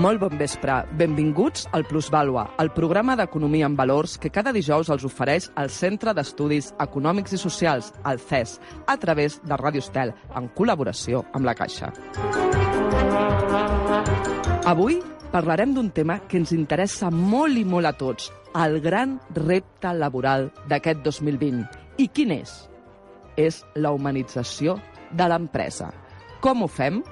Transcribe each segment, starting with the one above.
Molt bon vespre. Benvinguts al Plusvàlua, el programa d'economia en valors que cada dijous els ofereix el Centre d'Estudis Econòmics i Socials, el CES, a través de Ràdio Estel, en col·laboració amb la Caixa. Avui parlarem d'un tema que ens interessa molt i molt a tots, el gran repte laboral d'aquest 2020. I quin és? És la humanització de l'empresa. Com ho fem?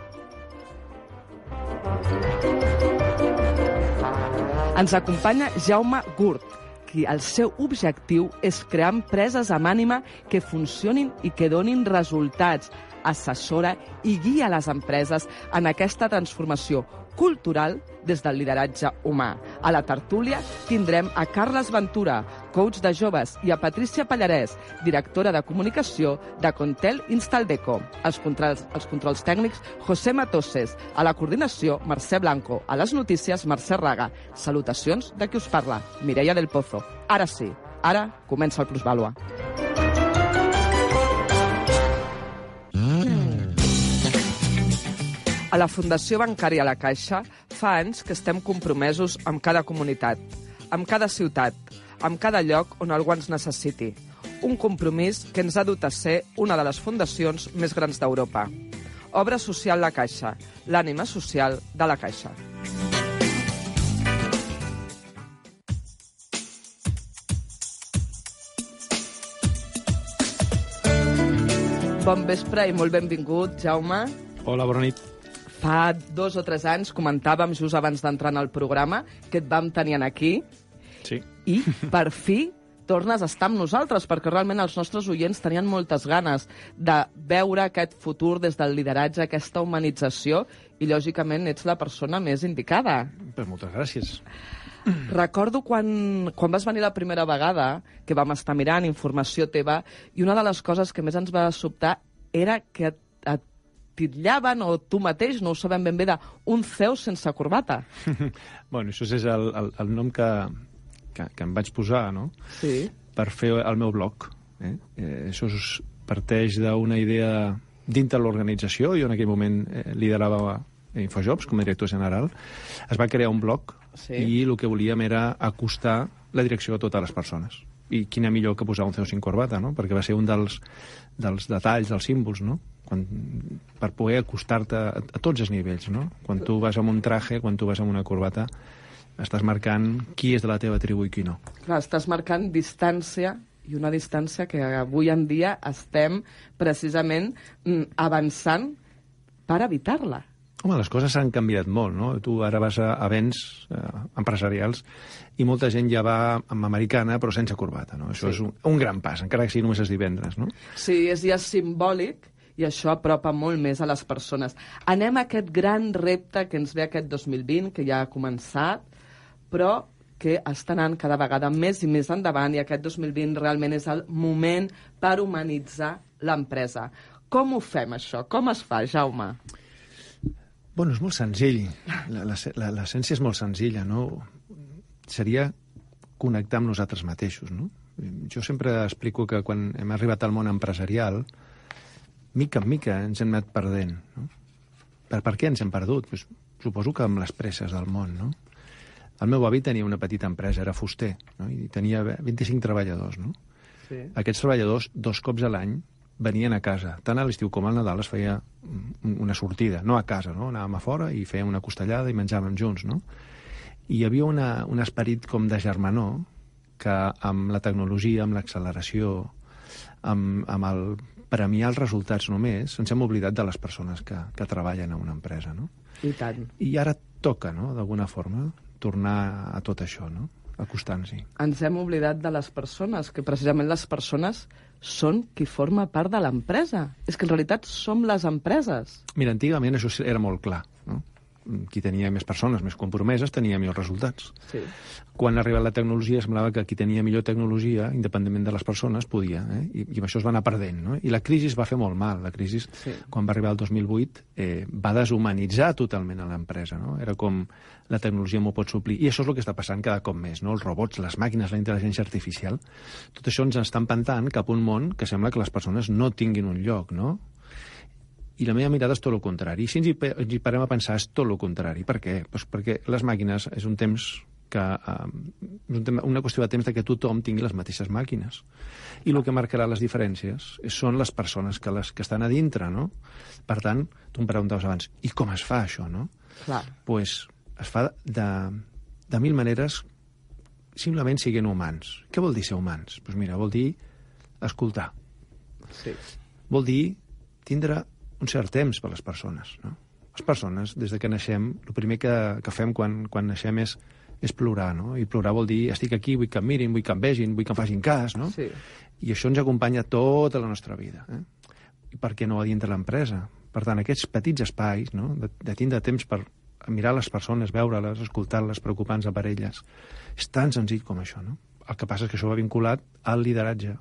Ens acompanya Jaume Gurt, qui el seu objectiu és crear empreses amb ànima que funcionin i que donin resultats, assessora i guia les empreses en aquesta transformació cultural des del lideratge humà. A la tertúlia tindrem a Carles Ventura, coach de joves, i a Patricia Pallarès, directora de comunicació de Contel Instaldeco. Els controls, els controls tècnics, José Matoses. A la coordinació, Mercè Blanco. A les notícies, Mercè Raga. Salutacions de qui us parla, Mireia del Pozo. Ara sí, ara comença el Plusvàlua. A la Fundació Bancària La Caixa fa anys que estem compromesos amb cada comunitat, amb cada ciutat, amb cada lloc on algú ens necessiti. Un compromís que ens ha dut a ser una de les fundacions més grans d'Europa. Obra Social La Caixa, l'ànima social de la Caixa. Bon vespre i molt benvingut, Jaume. Hola, bona nit. Fa dos o tres anys comentàvem, just abans d'entrar en el programa, que et vam tenir aquí Sí. i, per fi, tornes a estar amb nosaltres, perquè realment els nostres oients tenien moltes ganes de veure aquest futur des del lideratge, aquesta humanització, i, lògicament, ets la persona més indicada. Pues moltes gràcies. Recordo quan, quan vas venir la primera vegada, que vam estar mirant informació teva, i una de les coses que més ens va sobtar era que et, et titllaven, o tu mateix, no ho sabem ben bé, d'un CEO sense corbata. bueno, això és el, el, el nom que, que, que em vaig posar, no?, Sí. per fer el meu blog. Eh? Eh, això es parteix d'una idea dintre l'organització. Jo en aquell moment eh, liderava Infojobs com a director general. Es va crear un blog Sí. i el que volíem era acostar la direcció a totes les persones. I quina millor que posar un CEO sin corbata, no? Perquè va ser un dels, dels detalls, dels símbols, no? Quan, per poder acostar-te a, a tots els nivells, no? Quan tu vas amb un traje, quan tu vas amb una corbata, estàs marcant qui és de la teva tribu i qui no. Clar, estàs marcant distància i una distància que avui en dia estem precisament mm, avançant per evitar-la. Home, les coses s'han canviat molt, no? Tu ara vas a events eh, empresarials i molta gent ja va amb americana però sense corbata, no? Això Sí. és un, un gran pas, encara que sigui només els divendres, no? Sí, és ja simbòlic i això apropa molt més a les persones. Anem a aquest gran repte que ens ve aquest 2020, que ja ha començat, però que està anant cada vegada més i més endavant i aquest 2020 realment és el moment per humanitzar l'empresa. Com ho fem, això? Com es fa, Jaume? Bueno, és molt senzill. L'essència és molt senzilla, no? Seria connectar amb nosaltres mateixos, no? Jo sempre explico que quan hem arribat al món empresarial, mica en mica ens hem anat perdent, no? Per, per què ens hem perdut? Pues, suposo que amb les presses del món, no? El meu avi tenia una petita empresa, era fuster, no? i tenia 25 treballadors, no? Sí. Aquests treballadors, dos cops a l'any, venien a casa. Tant a l'estiu com al Nadal es feia un- una sortida, no a casa, no? Anàvem a fora i fèiem una costellada i menjàvem junts, no? I hi havia una, un esperit com de germanor que amb la tecnologia, amb l'acceleració, amb, amb el premiar els resultats només, ens hem oblidat de les persones que, que treballen a una empresa, no? I tant. I ara toca, no?, d'alguna forma, tornar a tot això, no?, acostant-s'hi. ens hem oblidat de les persones, que precisament les persones són qui forma part de l'empresa. És que en realitat som les empreses. Mira, antigament això era molt clar? Qui tenia més persones, més compromeses, tenia millors resultats. Sí. Quan ha arribat la tecnologia, semblava que qui tenia millor tecnologia, independentment de les persones, podia, eh? I, i amb això es va anar perdent, no? I la crisi es va fer molt mal. La crisi, Sí. quan va arribar el 2008, eh, va deshumanitzar totalment a l'empresa, no? Era com la tecnologia m'ho pot suplir. I això és el que està passant cada cop més, no? Els robots, les màquines, la intel·ligència artificial, tot això ens està empantant cap a un món que sembla que les persones no tinguin un lloc, no? I la meva mirada és tot el contrari. I si ens hi, ens hi parem a pensar, és tot el contrari. Per què? Pues perquè les màquines és un temps que eh, és un tema, una qüestió de temps de que tothom tingui les mateixes màquines. I el que marcarà les diferències són les persones que, les, que estan a dintre, no? Per tant, tu em preguntaves abans, i com es fa això, no? Clar. pues, es fa de, de mil maneres simplement siguent humans. Què vol dir ser humans? Pues mira, vol dir escoltar. Sí. Vol dir tindre un cert temps per les persones, no? Les persones, des de que naixem, el primer que, que fem quan, quan naixem és, és plorar, no? I plorar vol dir estic aquí, vull que em mirin, vull que em vegin, vull que em facin cas, no? Sí. I això ens acompanya tota la nostra vida. Eh? I per què no a dintre l'empresa? Per tant, aquests petits espais no? de, de tindre temps per mirar les persones, veure-les, escoltar-les, preocupar-nos per elles. És tan senzill com això, no? El que passa és que això va vinculat al lideratge.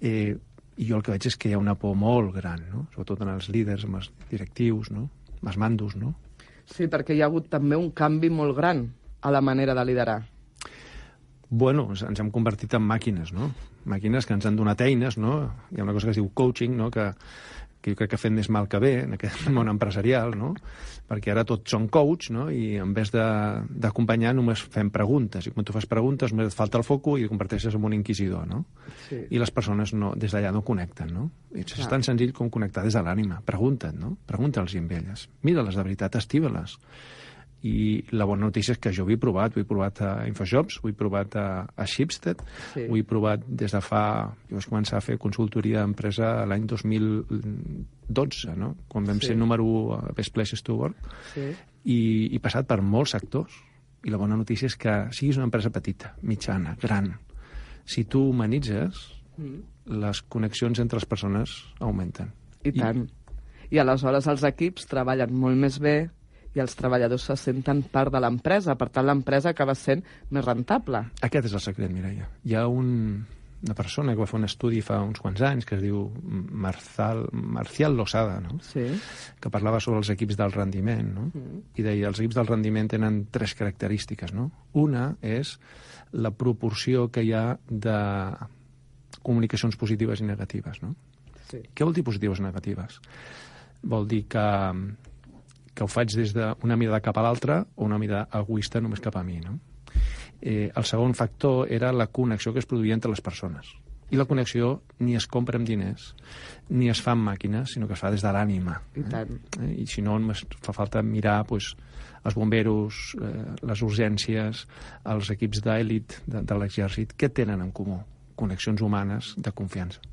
Eh, I jo el que veig és que hi ha una por molt gran, no? Sobretot en els líders, amb els directius, no? Amb els mandos, no? Sí, perquè hi ha hagut també un canvi molt gran a la manera de liderar. Bueno, ens hem convertit en màquines, no? Màquines que ens han donat eines, no? Hi ha una cosa que es diu coaching, no? Que, que jo crec que ha fet més mal que bé en aquest món empresarial, no? Perquè ara tots són coach, no? I en vez d'acompanyar només fem preguntes. I quan tu fas preguntes només et falta el foco i et converteixes en un inquisidor, no? Sí. I les persones no, des d'allà no connecten, no? I és Clar. tan senzill com connectar des de l'ànima. Pregunta't, no? Pregunta'ls amb elles. Mira-les de veritat, estiva-les. I la bona notícia és que jo ho he provat. Ho he provat a Infojobs, ho he provat a, a Shipstead, Sí. ho he provat des de fa... Jo vaig començar a fer consultoria d'empresa l'any 2012, no? Quan vam Sí. ser número 1 a Best Places to Work. Sí. I, i passat per molts sectors. I la bona notícia és que siguis una empresa petita, mitjana, gran, si tu humanitzes, Mm. les connexions entre les persones augmenten. I tant. I aleshores els equips treballen molt més bé i els treballadors se senten part de l'empresa. Per tant, l'empresa acaba sent més rentable. Aquest és el secret, Mireia. Hi ha un, una persona que va fer un estudi fa uns quants anys que es diu Marzal, Marcial Losada, no? Sí. que parlava sobre els equips del rendiment, no? Mm. I deia, els equips del rendiment tenen tres característiques, no? Una és la proporció que hi ha de comunicacions positives i negatives, no? sí. Què vol dir positives i negatives? Vol dir que, que ho faig des d'una mirada cap a l'altra o una mirada egoista només cap a mi, no? Eh, el segon factor era la connexió que es produïa entre les persones. I la connexió ni es compra amb diners, ni es fa amb màquines, sinó que es fa des de l'ànima. I tant. Eh? I si no, només fa falta mirar pues, els bomberos, eh, les urgències, els equips d'èlit de, de l'exèrcit, què tenen en comú? Connexions humanes de confiança.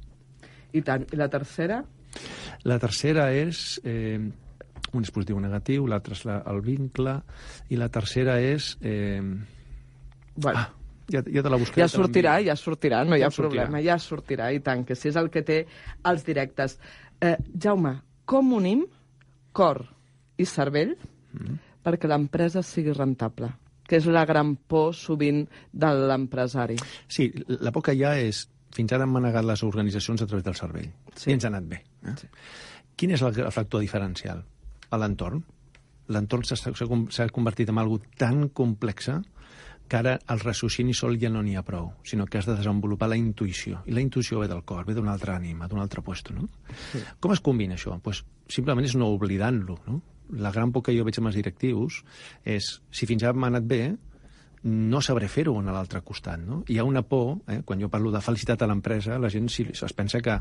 I tant. I la tercera? La tercera és... Eh, un és positiu o negatiu, l'altre és la, el vincle, i la tercera és... Eh, Bueno, ah, ja, ja te la buscaré. ja sortirà, ja sortirà, no hi Ja ha sortirà. problema, ja sortirà, i tant, que si és el que té els directes. Eh, Jaume, com unim cor i cervell Mm. perquè l'empresa sigui rentable? Que és la gran por sovint de l'empresari. Sí, la por que hi ha és... Fins ara han manegat les organitzacions a través del cervell. Sí. Sí. I ens ha anat bé. Eh? Sí. Quin és el, el factor diferencial? A l'entorn. L'entorn s'ha convertit en algo tan complexa que ara el raciocini sol ja no n'hi ha prou, sinó que has de desenvolupar la intuïció. I la intuïció ve del cor, ve d'un altre ànima, d'un altre puesto, no? Sí. Com es combina això? Pues, simplement és no oblidant-lo, no? La gran por que jo veig amb els directius és, si fins ara m'ha anat bé, no sabré fer-ho en l'altre costat, no? Hi ha una por, eh? quan jo parlo de felicitat a l'empresa, la gent si, es pensa que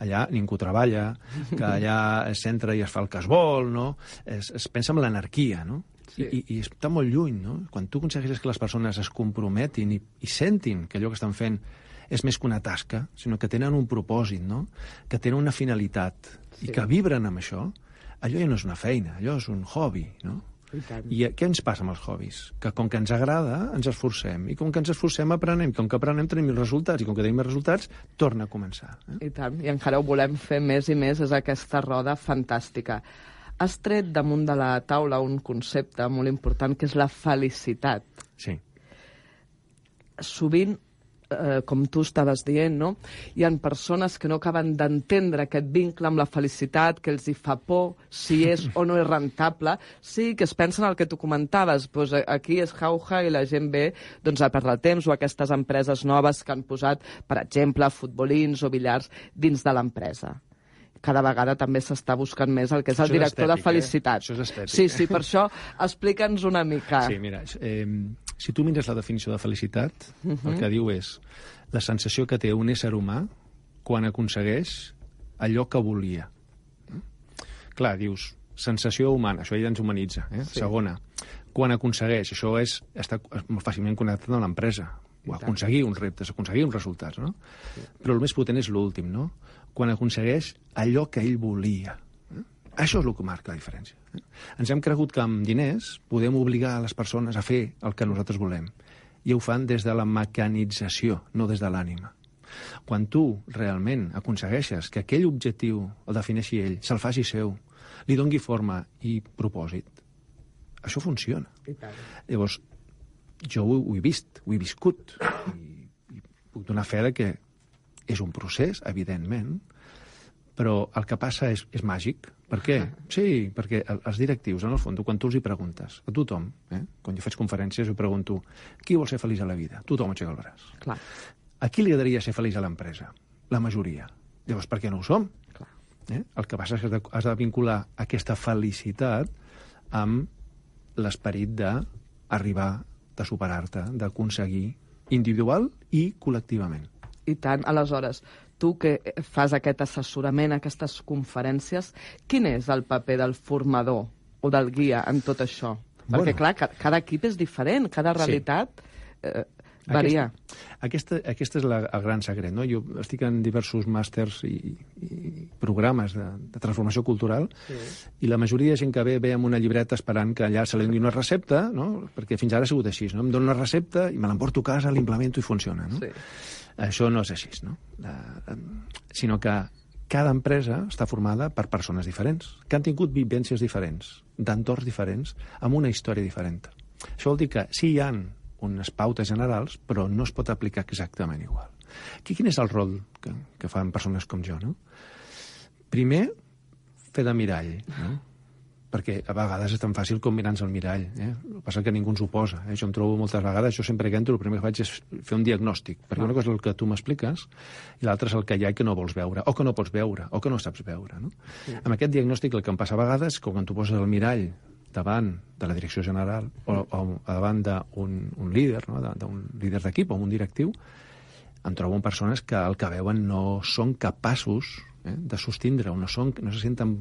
allà ningú treballa, que allà es centra i es fa el que es vol, no? Es, es pensa en l'anarquia, no? Sí. I, i, I està molt lluny, no? Quan tu aconsegueixes que les persones es comprometin i, i sentin que allò que estan fent és més que una tasca, sinó que tenen un propòsit, no? Que tenen una finalitat Sí. i que vibren amb això, allò ja no és una feina, allò és un hobby, no? I tant. I eh, què ens passa amb els hobbies? Que com que ens agrada, ens esforcem. I com que ens esforcem, aprenem. Com que aprenem, tenim els resultats. I com que tenim els resultats, torna a començar. Eh? I tant, i encara ho volem fer més i més, és aquesta roda fantàstica. Has tret damunt de la taula un concepte molt important, que és la felicitat. Sí. Sovint, eh, com tu estaves dient, no? hi ha persones que no acaben d'entendre aquest vincle amb la felicitat, que els hi fa por si és o no és rentable. Sí, que es pensen el que tu comentaves, doncs aquí és jauja i la gent ve doncs, a perdre temps, o aquestes empreses noves que han posat, per exemple, futbolins o billars dins de l'empresa. cada vegada també s'està buscant més el que és el Això és director estètic, de felicitat. Eh? Això és estètic. Sí, sí, per això explica'ns una mica. Sí, mira, eh, si tu mires la definició de felicitat, uh -huh. Mhm. el que diu és la sensació que té un ésser humà quan aconsegueix allò que volia. Clar, dius, sensació humana, això ja ens humanitza. Eh? Sí. Segona, quan aconsegueix, això és, està molt fàcilment connectat amb l'empresa, o aconseguir uns reptes, aconseguir uns resultats, no? Sí. Però el més potent és l'últim, no? Quan aconsegueix allò que ell volia. Això és el que marca la diferència. Ens hem cregut que amb diners podem obligar a les persones a fer el que nosaltres volem. I ho fan des de la mecanització, no des de l'ànima. Quan tu realment aconsegueixes que aquell objectiu el defineixi ell, se'l faci seu, li dongui forma i propòsit, això funciona. Llavors, jo ho, ho he vist, ho he viscut, i, i puc donar fe de que és un procés, evidentment, però el que passa és, és màgic. Per què? Sí, perquè el- els directius, en el fons, quan tu els hi preguntes, a tothom, eh? quan jo faig conferències, jo pregunto qui vol ser feliç a la vida? Tothom aixeca el braç. Clar, A qui li agradaria ser feliç a l'empresa? La majoria. Llavors, per què no ho som? clar. Eh? El que passa és que has de vincular aquesta felicitat amb l'esperit d'arribar, de superar-te, d'aconseguir individual i col·lectivament. I tant. Aleshores, tu que fas aquest assessorament, aquestes conferències, quin és el paper del formador o del guia en tot això? Perquè, Bueno. clar, ca- cada equip és diferent, cada Sí. realitat eh, varia. Aquesta, aquesta, aquesta és la, el gran secret. No? Jo estic en diversos màsters i, i programes de, de transformació cultural Sí. i la majoria de gent que ve ve amb una llibreta esperant que allà se li doni una recepta, no? perquè fins ara ha sigut així. No? Em dono una recepta i me l'emporto a casa, l'implemento i funciona. No? Sí. Això no és així, no? Eh, eh, sinó que cada empresa està formada per persones diferents, que han tingut vivències diferents, d'entorns diferents, amb una història diferent. Això vol dir que sí hi han unes pautes generals, però no es pot aplicar exactament igual. Aquí, quin és el rol que, que fan persones com jo, no? Primer, fer de mirall, no? Perquè a vegades és tan fàcil com mirar-nos al mirall. Eh? El que passa que ningú ens ho posa. Eh? Jo em trobo moltes vegades, jo sempre que entro, el primer que faig és fer un diagnòstic, perquè una cosa és el que tu m'expliques i l'altra és el que hi ha que no vols veure, o que no pots veure, o que no saps veure. No? Sí. Amb aquest diagnòstic el que em passa a vegades és que quan tu poses el mirall davant de la direcció general o, o davant d'un un líder, no? d'un líder d'equip o un directiu, em trobo amb persones que el que veuen no són capaços eh, de sostindre, o no, són, no se senten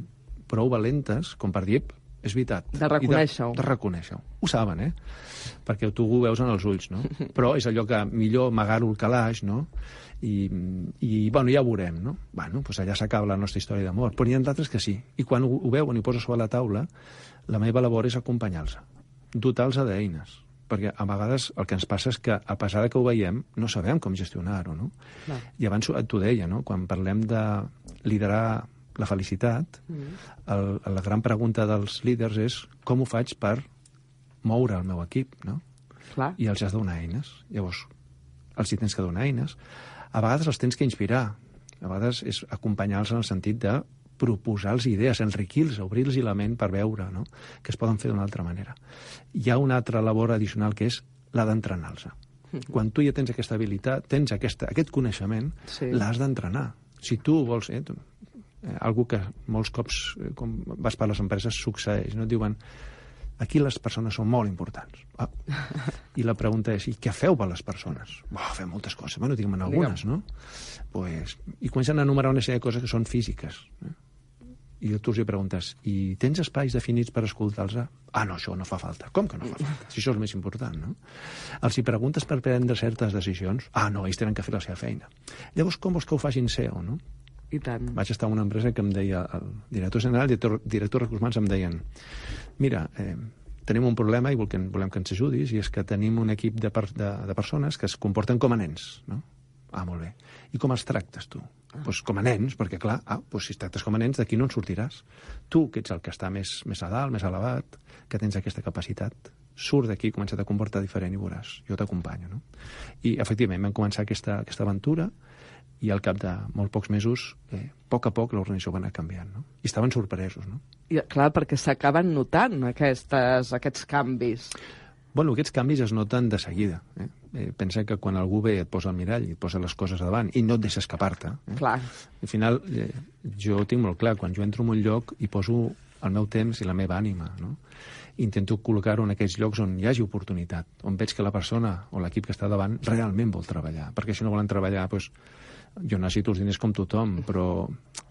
prou valentes com per dir, "Ep, és veritat. De reconèixer-ho. De, de reconèixer-ho. Ho saben, eh? Perquè tu ho veus en els ulls, no? Però és allò que millor amagar-ho al calaix, no? I, i bueno, ja ho veurem, no? Bueno, doncs allà s'acaba la nostra història d'amor. Però n'hi ha d'altres que sí. I quan ho, ho veuen i ho posen sobre la taula, la meva labor és acompanyar-los, dotar-los d'eines. Perquè a vegades el que ens passa és que, a pesar de que ho veiem, no sabem com gestionar-ho, no? Clar. I abans t'ho deia, no? Quan parlem de liderar la felicitat, Mm. el, la gran pregunta dels líders és com ho faig per moure el meu equip, no? Clar. I els has de donar eines. Llavors, els hi tens que donar eines. A vegades els tens que inspirar. A vegades és acompanyar-los en el sentit de proposar-los idees, enriquir-los, obrir-los la ment per veure no? que es poden fer d'una altra manera. Hi ha una altra labor addicional que és la d'entrenar-los. Quan tu ja tens aquesta habilitat, tens aquesta, aquest coneixement, Sí. l'has d'entrenar. Si tu vols... Eh, tu, eh, algú que molts cops, eh, com vas per les empreses, succeeix, no? Et diuen, aquí les persones són molt importants. Ah. I la pregunta és, i què feu per les persones? Oh, fem moltes coses. Bueno, digue'm algunes, no? Pues, I comencen a enumerar una sèrie de coses que són físiques. Eh? I tu els hi preguntes, i tens espais definits per escoltar-los? Ah, no, això no fa falta. Com que no fa falta? Si això és el més important, no? Els hi preguntes per prendre certes decisions? Ah, no, ells tenen que fer la seva feina. Llavors, com vols que ho facin SEO, no? I tant. vaig estar en una empresa que em deia, el director general, director, director de recursos humans em deien mira, eh, tenim un problema i volem, volem que ens ajudis i és que tenim un equip de, per, de, de persones que es comporten com a nens, no? Ah, molt bé. I com els tractes, tu? Doncs pues com a nens, perquè, clar, ah, pues si es tractes com a nens, d'aquí no en sortiràs. Tu, que ets el que està més, més a dalt, més elevat, que tens aquesta capacitat, surt d'aquí comença a comportar diferent i veuràs. Jo t'acompanyo, no? I, efectivament, vam començar aquesta, aquesta aventura i al cap de molt pocs mesos, eh, a poc a poc, l'organització va anar canviant, no? I estaven sorpresos, no? I, clar, perquè s'acaben notant aquestes, aquests canvis. Bueno, aquests canvis es noten de seguida. Eh? Eh, pensa que quan algú ve et posa el mirall i et posa les coses davant i no et deixa escapar-te. Eh? Clar. Al final, eh, jo ho tinc molt clar, quan jo entro en un lloc i poso el meu temps i la meva ànima, no? intento col·locar-ho en aquells llocs on hi hagi oportunitat, on veig que la persona o l'equip que està davant realment vol treballar, perquè si no volen treballar, doncs, jo necessito els diners com tothom, però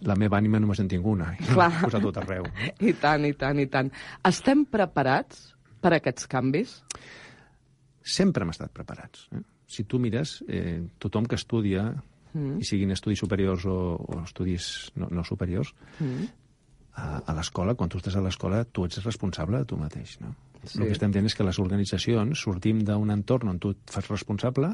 la meva ànima només en tinc una, i Clar. l'he posat tot arreu. I tant, i tant, i tant. Estem preparats per a aquests canvis? Sempre hem estat preparats. Eh? Si tu mires, eh, tothom que estudia, mm. i siguin estudis superiors o, o estudis no, no superiors, mm. a, a l'escola, quan tu estàs a l'escola, tu ets responsable de tu mateix, no? Sí. El que estem dient és que les organitzacions sortim d'un entorn on tu et fas responsable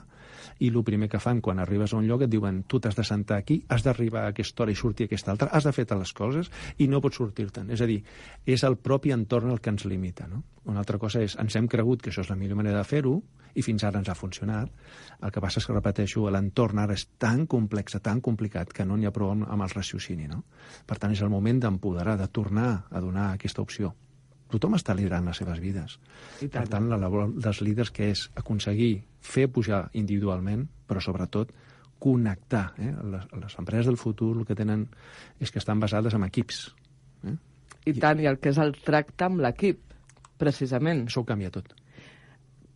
i el primer que fan quan arribes a un lloc et diuen tu t'has de sentar aquí, has d'arribar a aquesta hora i sortir a aquesta altra, has de fer les coses i no pots sortir-te'n. És a dir, és el propi entorn el que ens limita. No? Una altra cosa és, ens hem cregut que això és la millor manera de fer-ho i fins ara ens ha funcionat. El que passa és que, repeteixo, l'entorn ara és tan complex, tan complicat, que no n'hi ha prou amb, amb el raciocini. No? Per tant, és el moment d'empoderar, de tornar a donar aquesta opció tothom està liderant les seves vides. I tant. Per tant, la labor dels líders que és aconseguir fer pujar individualment, però sobretot connectar. Eh? Les, les empreses del futur el que tenen és que estan basades en equips. Eh? I tant, i el que és el tracte amb l'equip, precisament. Això ho canvia tot.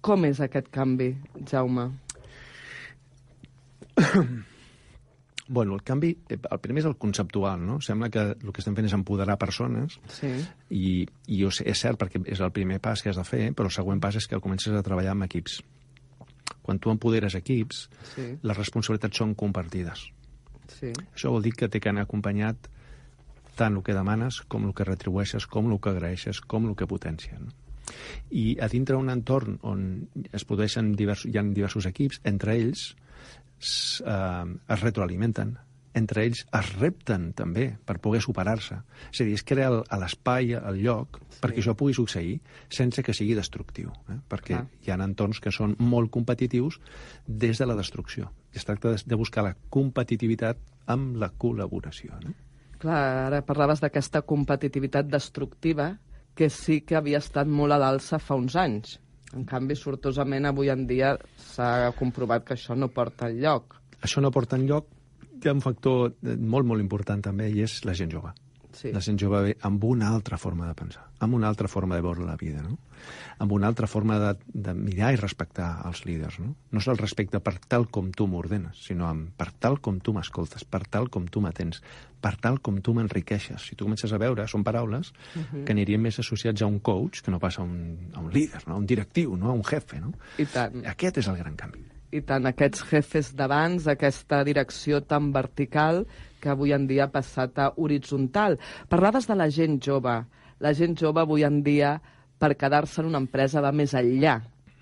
Com és aquest canvi, Jaume? Bueno, el canvi, eh, el primer és el conceptual, no? Sembla que el que estem fent és empoderar persones Sí. i, i és cert perquè és el primer pas que has de fer, però el següent pas és que comences a treballar amb equips. Quan tu empoderes equips, Sí. les responsabilitats són compartides. Sí. Això vol dir que té que anar acompanyat tant el que demanes, com el que retribueixes, com el que agraeixes, com el que potencia. No? I a dintre un entorn on es produeixen diversos, hi ha diversos equips, entre ells eh, es retroalimenten, entre ells es repten també per poder superar-se. És a dir, es crea l'espai, el lloc, sí. perquè això pugui succeir sense que sigui destructiu. Eh? Perquè Clar. hi ha entorns que són molt competitius des de la destrucció. I es tracta de, de buscar la competitivitat amb la col·laboració. No? Clar, ara parlaves d'aquesta competitivitat destructiva que sí que havia estat molt a l'alça fa uns anys. En canvi, sortosament, avui en dia s'ha comprovat que això no porta enlloc. Això no porta enlloc. Hi ha un factor molt, molt important també, i és la gent jove. Sí. La gent jove ve amb una altra forma de pensar, amb una altra forma de veure la vida, no? amb una altra forma de, de mirar i respectar els líders. No, no és el respecte per tal com tu m'ordenes, sinó amb, per tal com tu m'escoltes, per tal com tu m'atens, per tal com tu m'enriqueixes. Si tu comences a veure, són paraules uh -huh. que anirien més associats a un coach que no pas a un, a un líder, no? a un directiu, no? a un jefe. No? I tant. Aquest és el gran canvi. I tant, aquests jefes d'abans, aquesta direcció tan vertical que avui en dia ha passat a horitzontal. Parlaves de la gent jove. La gent jove avui en dia, per quedar-se en una empresa, va més enllà.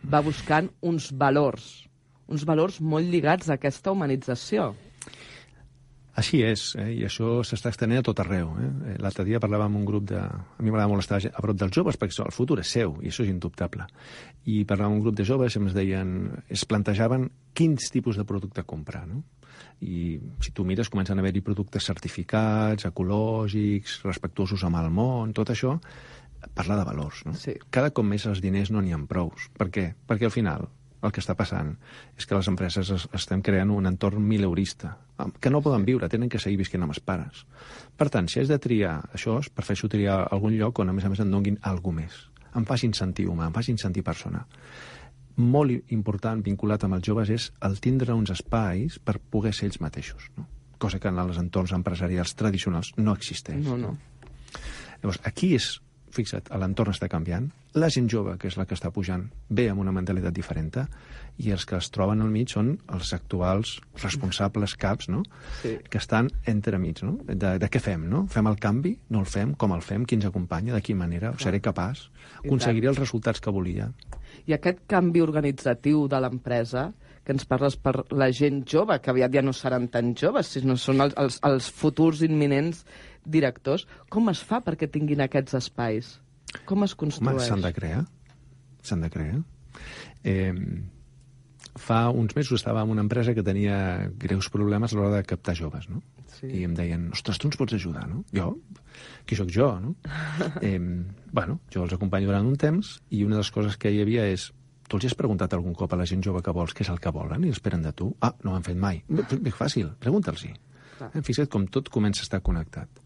Va buscant uns valors, uns valors molt lligats a aquesta humanització. Així és, eh? i això s'està estenent a tot arreu. Eh? L'altre dia parlava amb un grup de... A mi m'agrada molt estar a prop dels joves, perquè el futur és seu, i això és indubtable. I parlava amb un grup de joves i ens deien... Es plantejaven quins tipus de producte comprar, no? I si tu mires, comencen a haver-hi productes certificats, ecològics, respectuosos amb el món, tot això, parla de valors, no? Sí. Cada cop més els diners no n'hi ha prous. Per què? Perquè al final el que està passant és que les empreses es, estem creant un entorn mileurista, amb- que no poden viure, tenen que seguir visquent amb els pares. Per tant, si has de triar això, es prefereixo triar algun lloc on, a més a més, em donguin alguna més. Em facin sentir humà, em facin sentir persona. Molt important, vinculat amb els joves, és el tindre uns espais per poder ser ells mateixos, no? cosa que en els entorns empresarials tradicionals no existeix. No, no. Llavors, aquí és, fixa't, l'entorn està canviant, la gent jove, que és la que està pujant, ve amb una mentalitat diferent, i els que es troben al mig són els actuals responsables caps, no? Sí. que estan entremig, no? De, de què fem, no? Fem el canvi? No el fem? Com el fem? Qui ens acompanya? De quina manera? Seré capaç? Aconseguiré els resultats que volia? I aquest canvi organitzatiu de l'empresa, que ens parles per la gent jove, que aviat ja no seran tan joves, sinó són els, els, els futurs imminents directors, com es fa perquè tinguin aquests espais? Com es construeix? s'han de crear. S'han de crear. Eh, fa uns mesos estava en una empresa que tenia greus problemes a l'hora de captar joves, no? Sí. I em deien, ostres, tu ens pots ajudar, no? Jo? Qui sóc jo, no? eh, bueno, jo els acompanyo durant un temps i una de les coses que hi havia és Tu els has preguntat algun cop a la gent jove que vols què és el que volen i esperen de tu? Ah, no ho han fet mai. És fàcil, pregunta'ls-hi. Eh, fixa't com tot comença a estar connectat.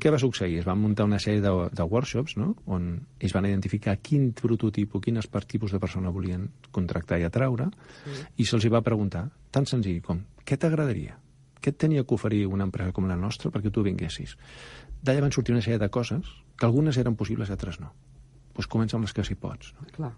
Què va succeir? Es van muntar una sèrie de, de workshops no? on ells van identificar quin prototip o per tipus de persona volien contractar i atraure sí. i se'ls va preguntar, tan senzill com, què t'agradaria? Què et tenia que oferir una empresa com la nostra perquè tu vinguessis? D'allà van sortir una sèrie de coses que algunes eren possibles i altres no. Doncs pues comença amb les que s'hi pots. No? Clar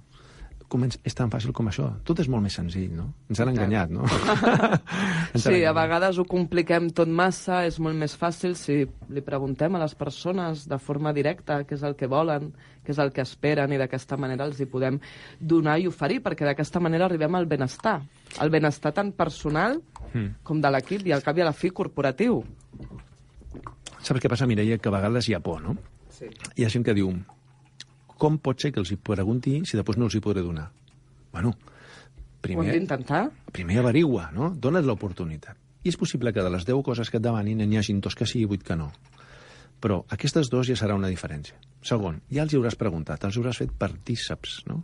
comença, és tan fàcil com això. Tot és molt més senzill, no? Ens han enganyat, no? Sí, a vegades ho compliquem tot massa, és molt més fàcil si li preguntem a les persones de forma directa què és el que volen, què és el que esperen i d'aquesta manera els hi podem donar i oferir, perquè d'aquesta manera arribem al benestar. El benestar tant personal mm. com de l'equip i al cap i a la fi corporatiu. Saps què passa, Mireia? Que a vegades hi ha por, no? Sí. Hi ha gent que diu, com pot ser que els hi pregunti si després no els hi podré donar? Bueno, primer... Ho hem d'intentar. Primer averigua, no? Dona't l'oportunitat. I és possible que de les 10 coses que et demanin n'hi hagi dos que sí i 8 que no. Però aquestes dues ja serà una diferència. Segon, ja els hi hauràs preguntat, els hauràs fet partíceps, no?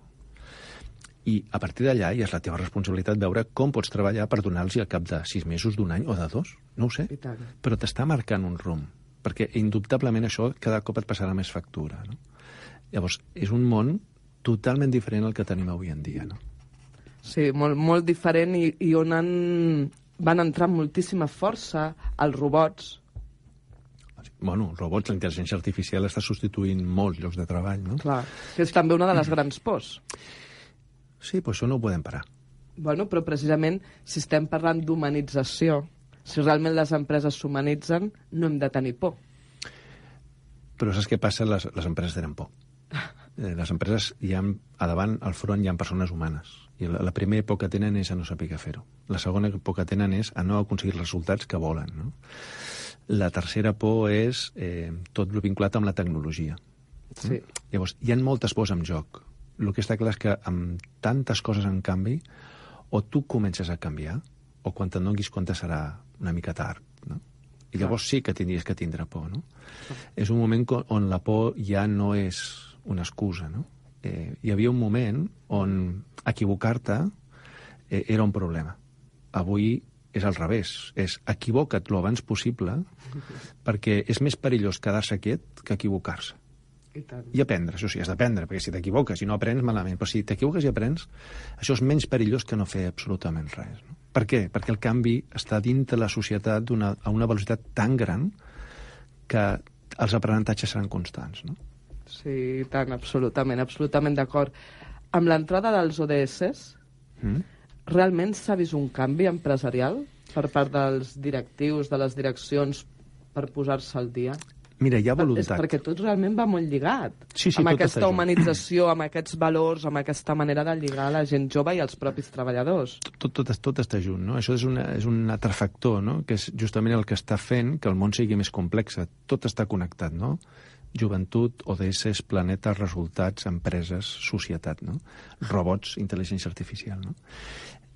I a partir d'allà ja és la teva responsabilitat veure com pots treballar per donar-los al cap de sis mesos, d'un any o de dos. No ho sé. Però t'està marcant un rumb. Perquè indubtablement això cada cop et passarà més factura. No? Llavors, és un món totalment diferent al que tenim avui en dia, no? Sí, molt, molt diferent i, i on han, van entrar amb moltíssima força els robots. Bueno, els robots, la intel·ligència artificial està substituint molts llocs de treball, no? Clar, que és també una de les grans pors. Sí, però això no ho podem parar. Bueno, però precisament, si estem parlant d'humanització, si realment les empreses s'humanitzen, no hem de tenir por. Però saps què passa? Les, les empreses tenen por eh, les empreses hi ha, a davant, al front, hi ha persones humanes. I la, la primera por que tenen és a no saber què fer-ho. La segona por que tenen és a no aconseguir els resultats que volen. No? La tercera por és eh, tot el vinculat amb la tecnologia. Sí. Llavors, hi ha moltes pors en joc. El que està clar és que amb tantes coses en canvi, o tu comences a canviar, o quan te'n donis compte serà una mica tard. No? I llavors sí que tindries que tindre por, no? És un moment on la por ja no és una excusa, no? Eh, hi havia un moment on equivocar-te eh, era un problema. Avui és al revés, és equivoca't lo abans possible perquè és més perillós quedar-se quiet que equivocar-se. I, tant. I aprendre, això sí, has d'aprendre, perquè si t'equivoques i no aprens, malament. Però si t'equivoques i aprens, això és menys perillós que no fer absolutament res. No? Per què? Perquè el canvi està dins de la societat una, a una velocitat tan gran que els aprenentatges seran constants. No? Sí, tant, absolutament, absolutament d'acord. Amb l'entrada dels ODS, mm? realment s'ha vist un canvi empresarial per part dels directius, de les direccions, per posar-se al dia? Mira, hi ha voluntat. És perquè tot realment va molt lligat. Sí, sí, amb aquesta humanització, amb aquests valors, amb aquesta manera de lligar la gent jove i els propis treballadors. Tot, tot, tot està junt, no? Això és, una, és un altre factor, no? Que és justament el que està fent que el món sigui més complex. Tot està connectat, no? Joventut, ODS, planetes, resultats, empreses, societat, no? Robots, intel·ligència artificial, no?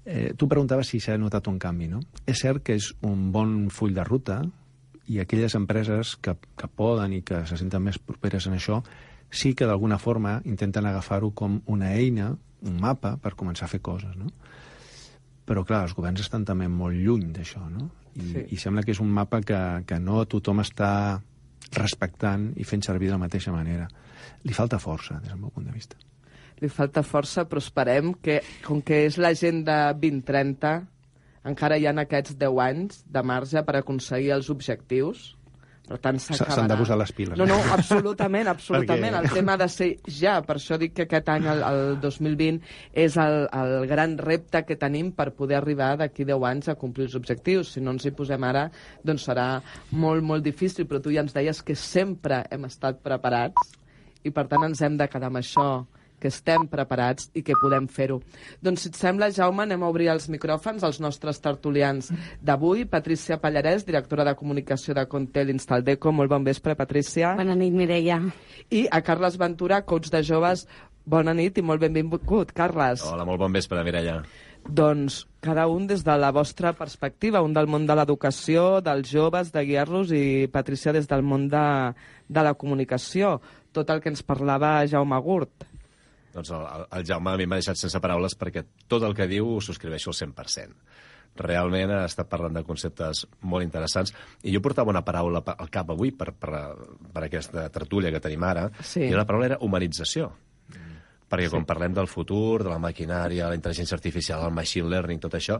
Eh, tu preguntaves si s'ha notat un canvi, no? És cert que és un bon full de ruta, i aquelles empreses que, que poden i que se senten més properes en això sí que d'alguna forma intenten agafar-ho com una eina, un mapa, per començar a fer coses, no? Però, clar, els governs estan també molt lluny d'això, no? I, sí. I sembla que és un mapa que, que no tothom està respectant i fent servir de la mateixa manera. Li falta força, des del meu punt de vista. Li falta força, però esperem que, com que és l'agenda 2030, encara hi ha aquests 10 anys de marge per aconseguir els objectius. Per tant, s'acabarà... S'han de posar les piles. No, no, absolutament, absolutament. Perquè... El tema ha de ser ja. Per això dic que aquest any, el, el 2020, és el, el gran repte que tenim per poder arribar d'aquí 10 anys a complir els objectius. Si no ens hi posem ara, doncs serà molt, molt difícil. Però tu ja ens deies que sempre hem estat preparats i, per tant, ens hem de quedar amb això que estem preparats i que podem fer-ho. Doncs, si et sembla, Jaume, anem a obrir els micròfons als nostres tertulians d'avui. Patricia Pallarès, directora de comunicació de Contel Instaldeco. Molt bon vespre, Patricia. Bona nit, Mireia. I a Carles Ventura, coach de joves. Bona nit i molt benvingut, Carles. Hola, molt bon vespre, Mireia. Doncs cada un des de la vostra perspectiva, un del món de l'educació, dels joves, de guiar-los, i Patricia des del món de, de la comunicació. Tot el que ens parlava Jaume Gurt. Doncs el, el, Jaume a mi m'ha deixat sense paraules perquè tot el que diu ho subscriveixo al 100%. Realment ha estat parlant de conceptes molt interessants i jo portava una paraula al cap avui per, per, per aquesta tertúlia que tenim ara Sí. i la paraula era humanització. Perquè quan parlem del futur, de la maquinària, la intel·ligència artificial, el machine learning, tot això,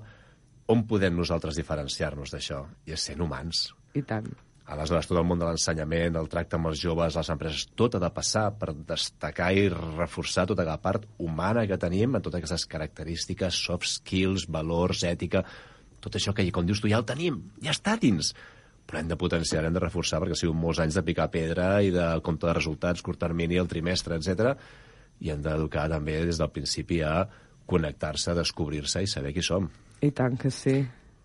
on podem nosaltres diferenciar-nos d'això? I és sent humans. I tant. Aleshores, tot el món de l'ensenyament, el tracte amb els joves, les empreses, tot ha de passar per destacar i reforçar tota la part humana que tenim, amb totes aquestes característiques, soft skills, valors, ètica, tot això que, com dius tu, ja el tenim, ja està dins. Però hem de potenciar, hem de reforçar, perquè ha sigut molts anys de picar pedra i de compte de resultats, curt termini, el trimestre, etc. I hem d'educar també des del principi a connectar-se, descobrir-se i saber qui som. I tant que sí.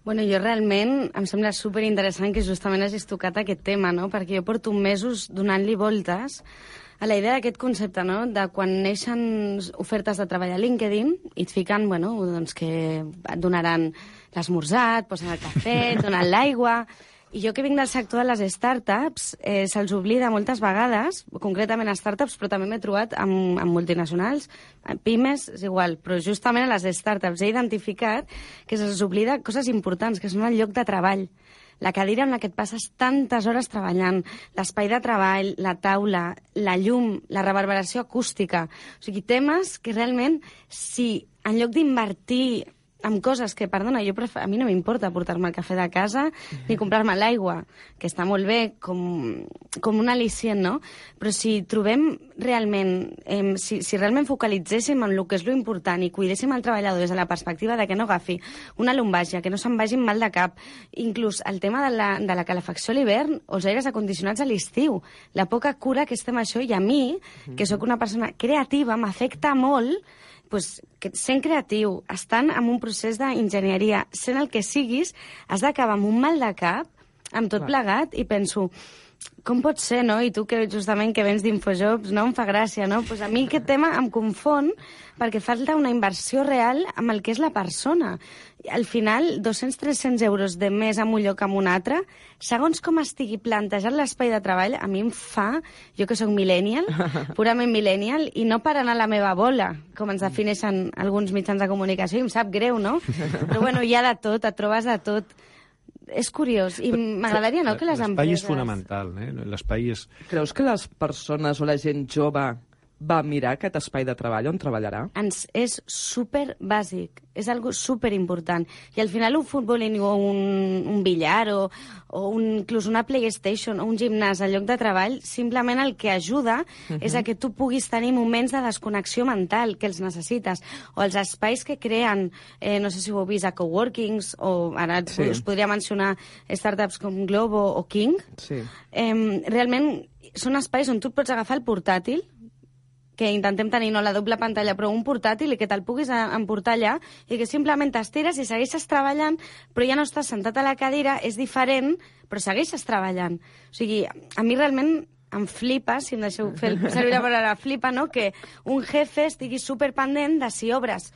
Bueno, jo realment em sembla super interessant que justament hagis tocat aquest tema, no? Perquè jo porto mesos donant-li voltes a la idea d'aquest concepte, no? De quan neixen ofertes de treball a LinkedIn i et fiquen, bueno, doncs que et donaran l'esmorzar, et posen el cafè, donen l'aigua... I jo que vinc del sector de les startups, eh, se'ls oblida moltes vegades, concretament a startups, però també m'he trobat amb, amb multinacionals, amb pimes, és igual, però justament a les startups. He identificat que se'ls oblida coses importants, que són el lloc de treball. La cadira en la que et passes tantes hores treballant, l'espai de treball, la taula, la llum, la reverberació acústica... O sigui, temes que realment, si en lloc d'invertir amb coses que, perdona, jo prefer... a mi no m'importa portar-me el cafè de casa ni comprar-me l'aigua, que està molt bé com, com un al·licient, no? Però si trobem realment, eh, si, si realment focalitzéssim en el que és lo important i cuidéssim el treballador des de la perspectiva de que no agafi una lumbàgia, que no se'n vagi amb mal de cap, inclús el tema de la, de la calefacció a l'hivern o els aires acondicionats a l'estiu, la poca cura que estem això i a mi, que sóc una persona creativa, m'afecta molt pues, que sent creatiu, estant en un procés d'enginyeria, sent el que siguis, has d'acabar amb un mal de cap, amb tot Clar. plegat, i penso, com pot ser, no? I tu que justament que vens d'Infojobs, no? Em fa gràcia, no? Pues a mi aquest tema em confon perquè falta una inversió real amb el que és la persona. Al final, 200-300 euros de més en un lloc que en un altre, segons com estigui plantejat l'espai de treball, a mi em fa, jo que sóc millennial, purament millennial, i no per anar a la meva bola, com ens defineixen alguns mitjans de comunicació, i em sap greu, no? Però bueno, hi ha de tot, et trobes de tot. És curiós, i m'agradaria, no?, que les L'espai empreses... és fonamental, eh? L'espai és... Creus que les persones o la gent jove va mirar aquest espai de treball on treballarà? ens és super bàsic, és algo super important. I al final un futbolín o un, un billar o, o un, inclús una PlayStation o un gimnàs al lloc de treball, simplement el que ajuda uh -huh. és a que tu puguis tenir moments de desconnexió mental, que els necessites, o els espais que creen, eh, no sé si ho heu vist, a coworkings, o ara Sí. us podria mencionar startups com Globo o King, Sí. eh, realment són espais on tu pots agafar el portàtil, que intentem tenir no la doble pantalla, però un portàtil i que te'l puguis emportar allà i que simplement t'estires i segueixes treballant, però ja no estàs sentat a la cadira, és diferent, però segueixes treballant. O sigui, a mi realment em flipa, si em deixeu fer el- servir la paraula flipa, no? que un jefe estigui superpendent de si obres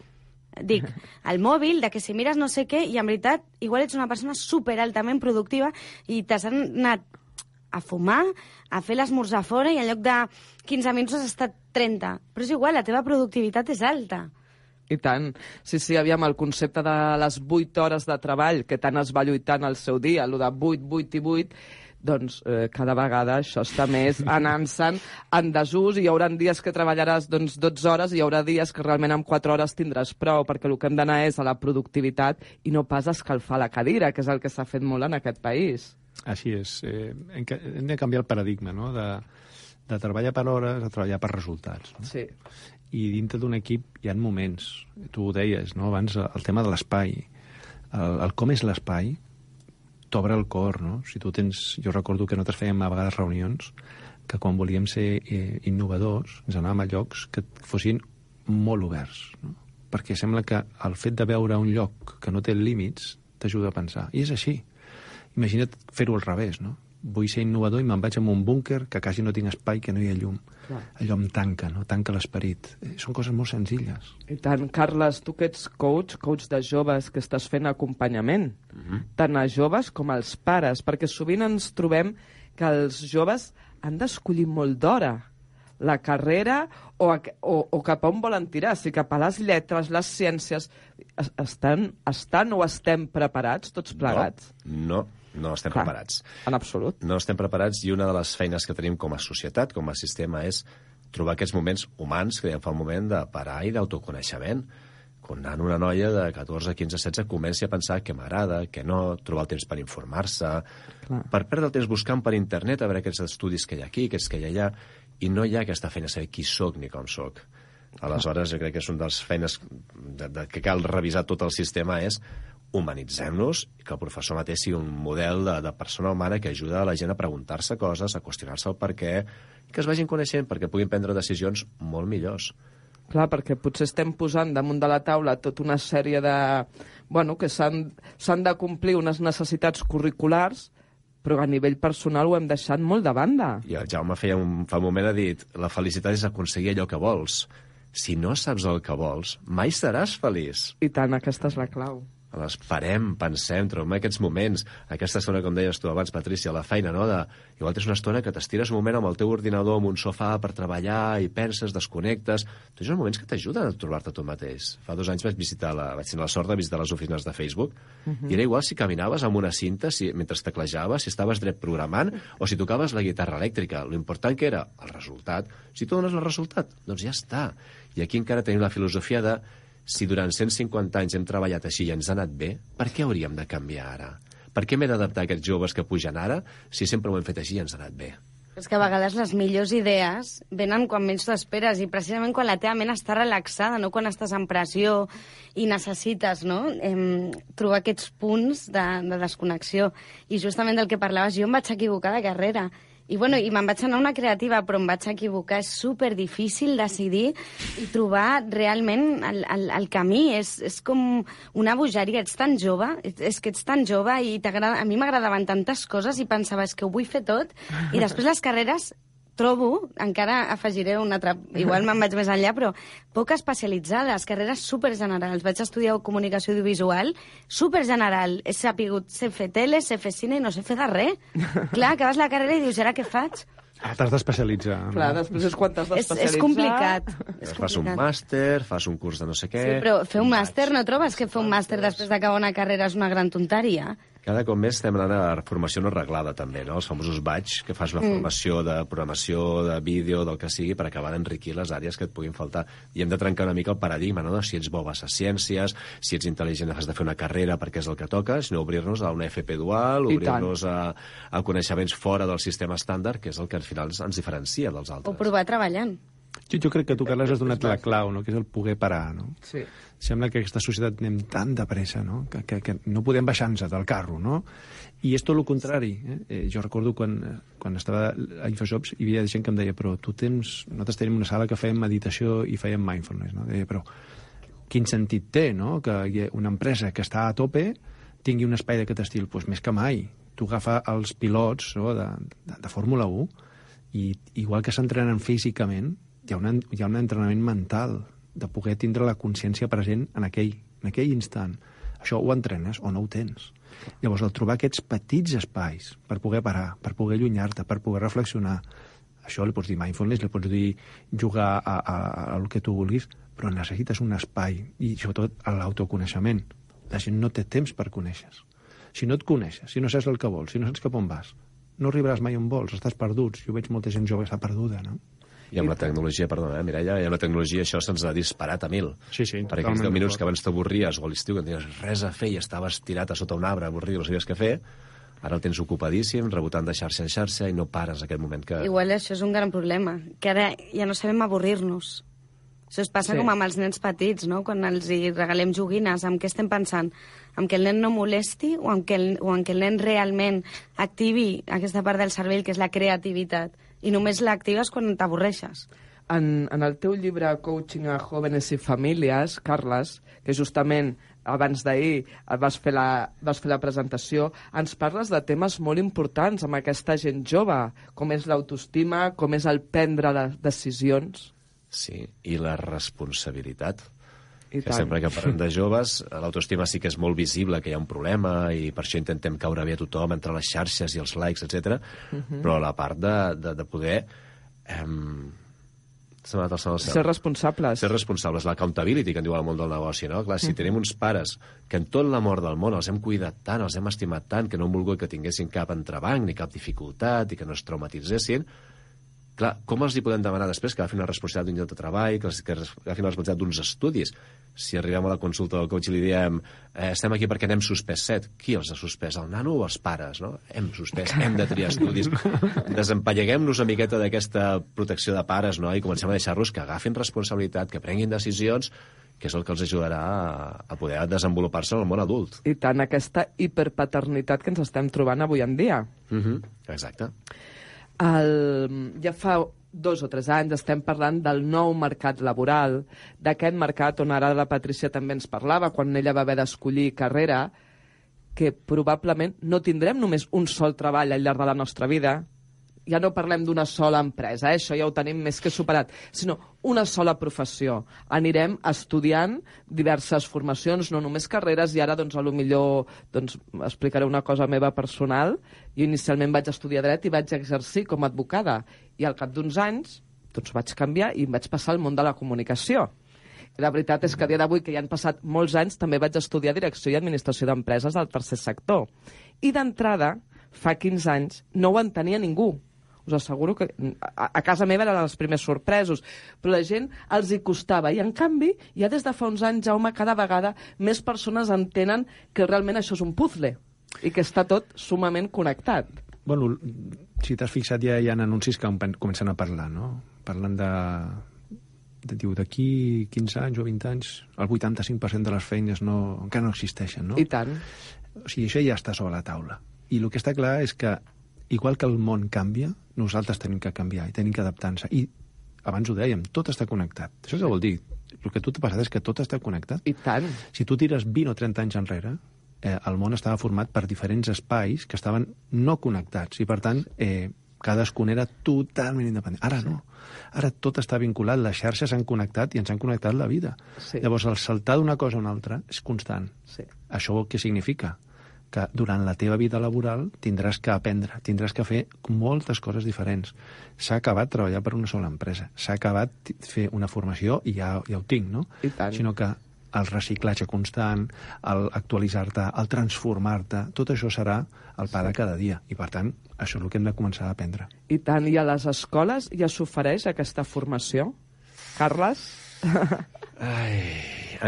dic, el mòbil, de que si mires no sé què, i en veritat, igual ets una persona super altament productiva i t'has anat a fumar, a fer l'esmorzar fora i en lloc de 15 minuts has estat 30. Però és igual, la teva productivitat és alta. I tant. Sí, sí, aviam, el concepte de les 8 hores de treball, que tant es va lluitant al seu dia, el de 8, 8 i 8, doncs eh, cada vegada això està més anant-se'n en desús i hi haurà dies que treballaràs doncs, 12 hores i hi haurà dies que realment amb 4 hores tindràs prou, perquè el que hem d'anar és a la productivitat i no pas a escalfar la cadira, que és el que s'ha fet molt en aquest país. Així és. Eh, hem de canviar el paradigma, no?, de, de treballar per hores a treballar per resultats. No? Sí. I dintre d'un equip hi ha moments, tu ho deies, no? abans, el tema de l'espai. El, el com és l'espai t'obre el cor, no? Si tu tens... Jo recordo que nosaltres fèiem a vegades reunions que quan volíem ser eh, innovadors ens anàvem a llocs que fossin molt oberts, no? Perquè sembla que el fet de veure un lloc que no té límits t'ajuda a pensar. I és així. Imagina't fer-ho al revés, no? Vull ser innovador i me'n vaig a un búnquer que quasi no tinc espai, que no hi ha llum. Clar. Allò em tanca, no? Tanca l'esperit. Eh, Són coses molt senzilles. I tant, Carles, tu que ets coach, coach de joves, que estàs fent acompanyament, tant a joves com als pares, perquè sovint ens trobem que els joves han d'escollir molt d'hora la carrera o, a, o, o cap a on volen tirar, si cap a les lletres, les ciències... Es- Estan, estan o estem preparats tots plegats? No, no, no estem Clar. preparats. En absolut. No estem preparats i una de les feines que tenim com a societat, com a sistema, és trobar aquests moments humans que dèiem fa un moment de parar i d'autoconeixement. Quan una noia de 14, 15, 16 comenci a pensar què m'agrada, què no, trobar el temps per informar-se, per perdre el temps buscant per internet a veure aquests estudis que hi ha aquí, aquests que hi ha allà, i no hi ha aquesta feina de saber qui sóc ni com sóc. Aleshores, jo crec que és una de les feines de, de, que cal revisar tot el sistema és humanitzem-nos i que el professor mateix sigui un model de, de persona humana que ajuda a la gent a preguntar-se coses, a qüestionar-se el per què, i que es vagin coneixent perquè puguin prendre decisions molt millors. Clar, perquè potser estem posant damunt de la taula tota una sèrie de... Bueno, que s'han s'han de complir unes necessitats curriculars, però a nivell personal ho hem deixat molt de banda. I el Jaume feia un, fa un moment ha dit la felicitat és aconseguir allò que vols. Si no saps el que vols, mai seràs feliç. I tant, aquesta és la clau. Les parem, pensem, trobem aquests moments, aquesta estona, com deies tu abans, Patrícia, la feina, no? De, igual és una estona que t'estires un moment amb el teu ordinador, amb un sofà per treballar, i penses, desconnectes... Tots els moments que t'ajuden a trobar-te tu mateix. Fa dos anys vaig visitar la, vaig tenir la sort de visitar les oficines de Facebook, i era igual si caminaves amb una cinta, si, mentre teclejaves, si estaves dret programant, o si tocaves la guitarra elèctrica. Lo important que era el resultat. Si tu dones el resultat, doncs ja està. I aquí encara tenim la filosofia de si durant 150 anys hem treballat així i ens ha anat bé, per què hauríem de canviar ara? Per què m'he d'adaptar a aquests joves que pugen ara si sempre ho hem fet així i ens ha anat bé? És que a vegades les millors idees venen quan menys t'ho esperes i precisament quan la teva ment està relaxada, no quan estàs en pressió i necessites no? em, trobar aquests punts de, de desconnexió. I justament del que parlaves, jo em vaig equivocar de carrera. I, bueno, i me'n vaig anar a una creativa, però em vaig equivocar. És super difícil decidir i trobar realment el, el, el camí. És, és com una bogeria. Ets tan jove, és, que ets tan jove i a mi m'agradaven tantes coses i pensava, és que ho vull fer tot. I després les carreres trobo, encara afegiré una altra, igual me'n vaig més enllà, però poc especialitzades, carreres supergenerals. Vaig estudiar comunicació audiovisual, supergeneral. He sapigut, sé fer tele, sé fer cine i no sé fer de res. Clar, acabes la carrera i dius, ara què faig? Ah, T'has d'especialitzar. no? Clar, després és quan t'has És, d'especialitzar. és complicat. És fas un màster, fas un curs de no sé què... Sí, però fer un màster, no trobes que fer un màster després d'acabar una carrera és una gran tonteria? Cada cop més estem anant a formació no reglada, també, no? Els famosos batch, que fas una formació de programació, de vídeo, del que sigui, per acabar d'enriquir les àrees que et puguin faltar. I hem de trencar una mica el paradigma, no?, de si ets bo vas a ciències, si ets intel·ligent has de fer una carrera perquè és el que toca, sinó obrir-nos a una FP dual, obrir-nos a, a coneixements fora del sistema estàndard, que és el que al final ens diferencia dels O altres. provar treballant. Jo, jo crec que tu, Carles, has donat la clau, no? que és el poder parar. No? Sí. Sembla que aquesta societat anem tan de pressa no? Que, que, que no podem baixar-nos del carro. No? I és tot el contrari. Eh? Eh, jo recordo quan, eh, quan estava a Infojobs hi havia gent que em deia però tu tens... Nosaltres tenim una sala que fèiem meditació i fèiem mindfulness. No? Deia, però quin sentit té no? que una empresa que està a tope tingui un espai d'aquest estil? Doncs més que mai. Tu agafa els pilots no? de, de, de Fórmula 1 i igual que s'entrenen físicament, hi ha, un, hi ha un entrenament mental de poder tindre la consciència present en aquell, en aquell instant. Això ho entrenes o no ho tens. Llavors, el trobar aquests petits espais per poder parar, per poder allunyar-te, per poder reflexionar, això li pots dir mindfulness, li pots dir jugar a, a, a, el que tu vulguis, però necessites un espai, i sobretot l'autoconeixement. La gent no té temps per conèixer Si no et coneixes, si no saps el que vols, si no saps cap on vas, no arribaràs mai on vols, estàs perduts. Jo veig molta gent jove que està perduda, no? I amb la tecnologia, perdona, eh, Mireia, i amb la tecnologia això se'ns ha disparat a mil. Sí, sí, Per aquells totalment 10 minuts que abans t'avorries, o a l'estiu que no tenies res a fer i estaves tirat a sota un arbre, avorrit, no sabies què fer, ara el tens ocupadíssim, rebotant de xarxa en xarxa, i no pares aquest moment que... Igual això és un gran problema, que ara ja no sabem avorrir-nos. Això es passa Sí. sí. com amb els nens petits, no? Quan els hi regalem joguines, amb què estem pensant? Amb que el nen no molesti o amb que el, o amb que el nen realment activi aquesta part del cervell, que és la creativitat, i només l'actives quan t'avorreixes. En, en el teu llibre Coaching a Jóvenes i Famílies, Carles, que justament abans d'ahir vas, fer la, vas fer la presentació, ens parles de temes molt importants amb aquesta gent jove, com és l'autoestima, com és el prendre les decisions. Sí, i la responsabilitat. I que tant. sempre que parlem de joves, l'autoestima sí que és molt visible, que hi ha un problema, i per això intentem caure bé a tothom entre les xarxes i els likes, etc. Mhm. Però la part de, de, de poder... Em, Se m'ha anat el. Ser responsables. Ser responsables, l'accountability, que en diu el món del negoci, no? Clar, si tenim uns pares que en tot l'amor del món els hem cuidat tant, els hem estimat tant, que no han volgut que tinguessin cap entrebanc ni cap dificultat i que no es traumatitzessin, clar, com els hi podem demanar després que agafin la responsabilitat d'un lloc de treball, que, que agafin la responsabilitat d'uns estudis? Si arribem a la consulta del coach i li diem eh, estem aquí perquè n'hem suspès set, qui els ha suspès, el nano o els pares? No? Hem suspès, hem de triar estudis. Desempalleguem-nos una miqueta d'aquesta protecció de pares no? i comencem a deixar-los que agafin responsabilitat, que prenguin decisions, que és el que els ajudarà a, a poder desenvolupar-se en el món adult. I tant aquesta hiperpaternitat que ens estem trobant avui en dia. Mm -hmm. Exacte. El, ja fa dos o tres anys estem parlant del nou mercat laboral, d'aquest mercat on ara la Patricia també ens parlava, quan ella va haver d'escollir carrera, que probablement no tindrem només un sol treball al llarg de la nostra vida, ja no parlem d'una sola empresa, eh? això ja ho tenim més que superat, sinó una sola professió. Anirem estudiant diverses formacions, no només carreres, i ara, doncs, a lo millor, doncs, explicaré una cosa meva personal. Jo inicialment vaig estudiar dret i vaig exercir com a advocada, i al cap d'uns anys, doncs, vaig canviar i vaig passar al món de la comunicació. I la veritat és que a dia d'avui, que ja han passat molts anys, també vaig estudiar Direcció i Administració d'Empreses del tercer sector. I d'entrada, fa 15 anys, no ho entenia ningú. Us asseguro que a, a casa meva eren els primers sorpresos, però la gent els hi costava. I, en canvi, ja des de fa uns anys, Jaume, cada vegada més persones entenen que realment això és un puzzle i que està tot sumament connectat. Bueno, si t'has fixat, ja hi ha anuncis que com- comencen a parlar, no? Parlen de... de diu, d'aquí 15 anys o 20 anys, el 85% de les feines no, encara no existeixen, no? I tant. O sigui, això ja està sobre la taula. I el que està clar és que, igual que el món canvia, nosaltres tenim que canviar i tenim que adaptar-nos. I abans ho dèiem, tot està connectat. Això què vol dir? El que a tu t'ha passat és que tot està connectat. I tant. Si tu tires 20 o 30 anys enrere, eh, el món estava format per diferents espais que estaven no connectats i, per tant, eh, cadascun era totalment independent. Ara no. Ara tot està vinculat, les xarxes s'han connectat i ens han connectat la vida. Sí. Llavors, el saltar d'una cosa a una altra és constant. Sí. Això què significa? Que durant la teva vida laboral tindràs que aprendre, tindràs que fer moltes coses diferents. S'ha acabat treballar per una sola empresa, s'ha acabat fer una formació i ja, ja ho tinc, no? I tant. Sinó que el reciclatge constant, el actualitzar-te, el transformar-te, tot això serà el pa de cada dia. I, per tant, això és el que hem de començar a aprendre. I tant, i a les escoles ja s'ofereix aquesta formació? Carles? Ai,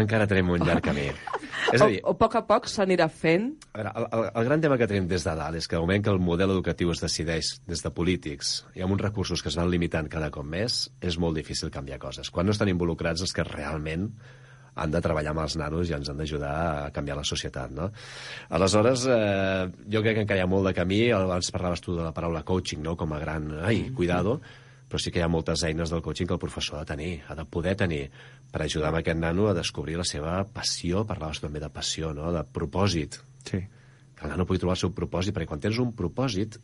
encara tenim un llarg camí. És a dir, o, o a poc a poc s'anirà fent? A veure, el, el, el gran tema que tenim des de dalt és que el moment que el model educatiu es decideix des de polítics i amb uns recursos que es van limitant cada cop més, és molt difícil canviar coses. Quan no estan involucrats els que realment han de treballar amb els nanos i ens han d'ajudar a canviar la societat, no? Aleshores, eh, jo crec que encara hi ha molt de camí. Abans parlaves tu de la paraula coaching, no?, com a gran... Ai, cuidado però sí que hi ha moltes eines del coaching que el professor ha de tenir, ha de poder tenir, per ajudar amb aquest nano a descobrir la seva passió, parlaves també de passió, no?, de propòsit, Sí. que el nano pugui trobar el seu propòsit, perquè quan tens un propòsit,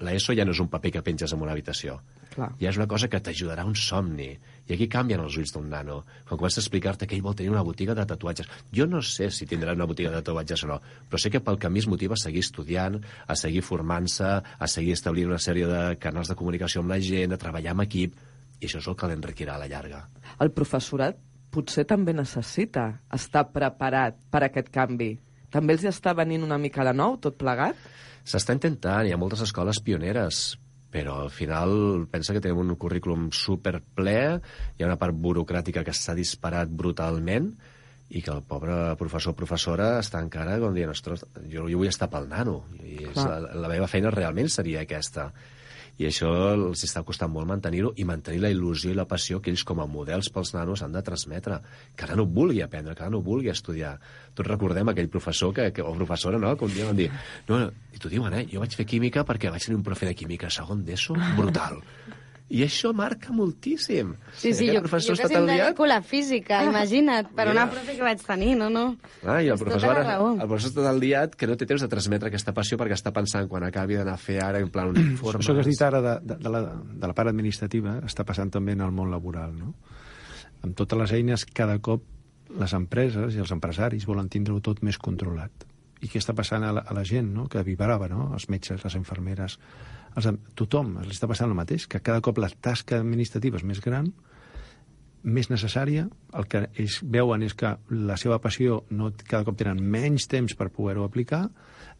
l'ESO ja no és un paper que penges en una habitació. Clar. Ja és una cosa que t'ajudarà a un somni. I aquí canvien els ulls d'un nano. Quan comença a explicar-te que ell vol tenir una botiga de tatuatges. Jo no sé si tindrà una botiga de tatuatges o no, però sé que pel camí es motiva a seguir estudiant, a seguir formant-se, a seguir establint una sèrie de canals de comunicació amb la gent, a treballar amb equip, i això és el que l'enriquirà a la llarga. El professorat potser també necessita estar preparat per a aquest canvi. També els hi està venint una mica de nou, tot plegat? S'està intentant, hi ha moltes escoles pioneres, però al final pensa que tenim un currículum superple, hi ha una part burocràtica que s'ha disparat brutalment i que el pobre professor o professora està encara com dient, ostres, jo, jo vull estar pel nano i és, la, la meva feina realment seria aquesta i això els està costant molt mantenir-ho i mantenir la il·lusió i la passió que ells com a models pels nanos han de transmetre. Que el nano vulgui aprendre, que el nano vulgui estudiar. Tots recordem aquell professor que, que, o professora no? que un dia van dir no, no, i t'ho diuen, eh? jo vaig fer química perquè vaig tenir un profe de química segon d'ESO brutal. I això marca moltíssim. Sí, sí, Aquest jo, professor jo que liat. dedico la física, imagina't, per una Mira. profe que vaig tenir, no, no. Ah, i el És professor, tota la ara, el professor està tan liat que no té temps de transmetre aquesta passió perquè està pensant quan acabi d'anar a fer ara en plan un informe. Això que has dit ara de, de, de, la, de la part administrativa està passant també en el món laboral, no? Amb totes les eines, cada cop les empreses i els empresaris volen tindre-ho tot més controlat. I què està passant a la, a la gent, no?, que vibrava, no?, els metges, les infermeres, els, tothom, els està passant el mateix, que cada cop la tasca administrativa és més gran més necessària, el que ells veuen és que la seva passió no, cada cop tenen menys temps per poder-ho aplicar,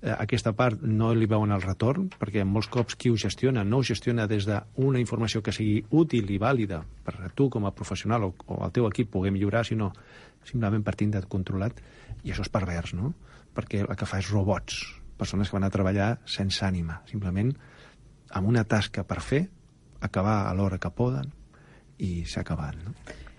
eh, aquesta part no li veuen el retorn, perquè molts cops qui ho gestiona no ho gestiona des d'una informació que sigui útil i vàlida per a tu com a professional o, o el teu equip pugui millorar, sinó simplement per tindre controlat, i això és pervers, no? Perquè el que fa és robots, persones que van a treballar sense ànima, simplement amb una tasca per fer, acabar a l'hora que poden, i s'ha acabat, no?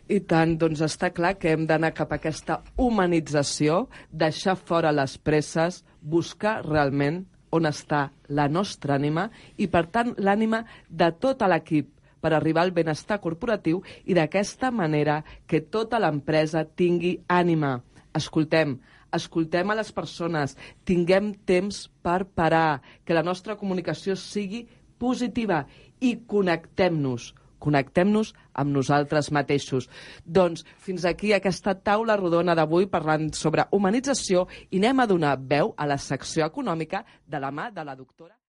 I tant, doncs està clar que hem d'anar cap a aquesta humanització, deixar fora les presses, buscar realment on està la nostra ànima i, per tant, l'ànima de tot l'equip per arribar al benestar corporatiu i d'aquesta manera que tota l'empresa tingui ànima. Escoltem, escoltem a les persones, tinguem temps per parar, que la nostra comunicació sigui positiva i connectem-nos connectem-nos amb nosaltres mateixos. Doncs fins aquí aquesta taula rodona d'avui parlant sobre humanització i anem a donar veu a la secció econòmica de la mà de la doctora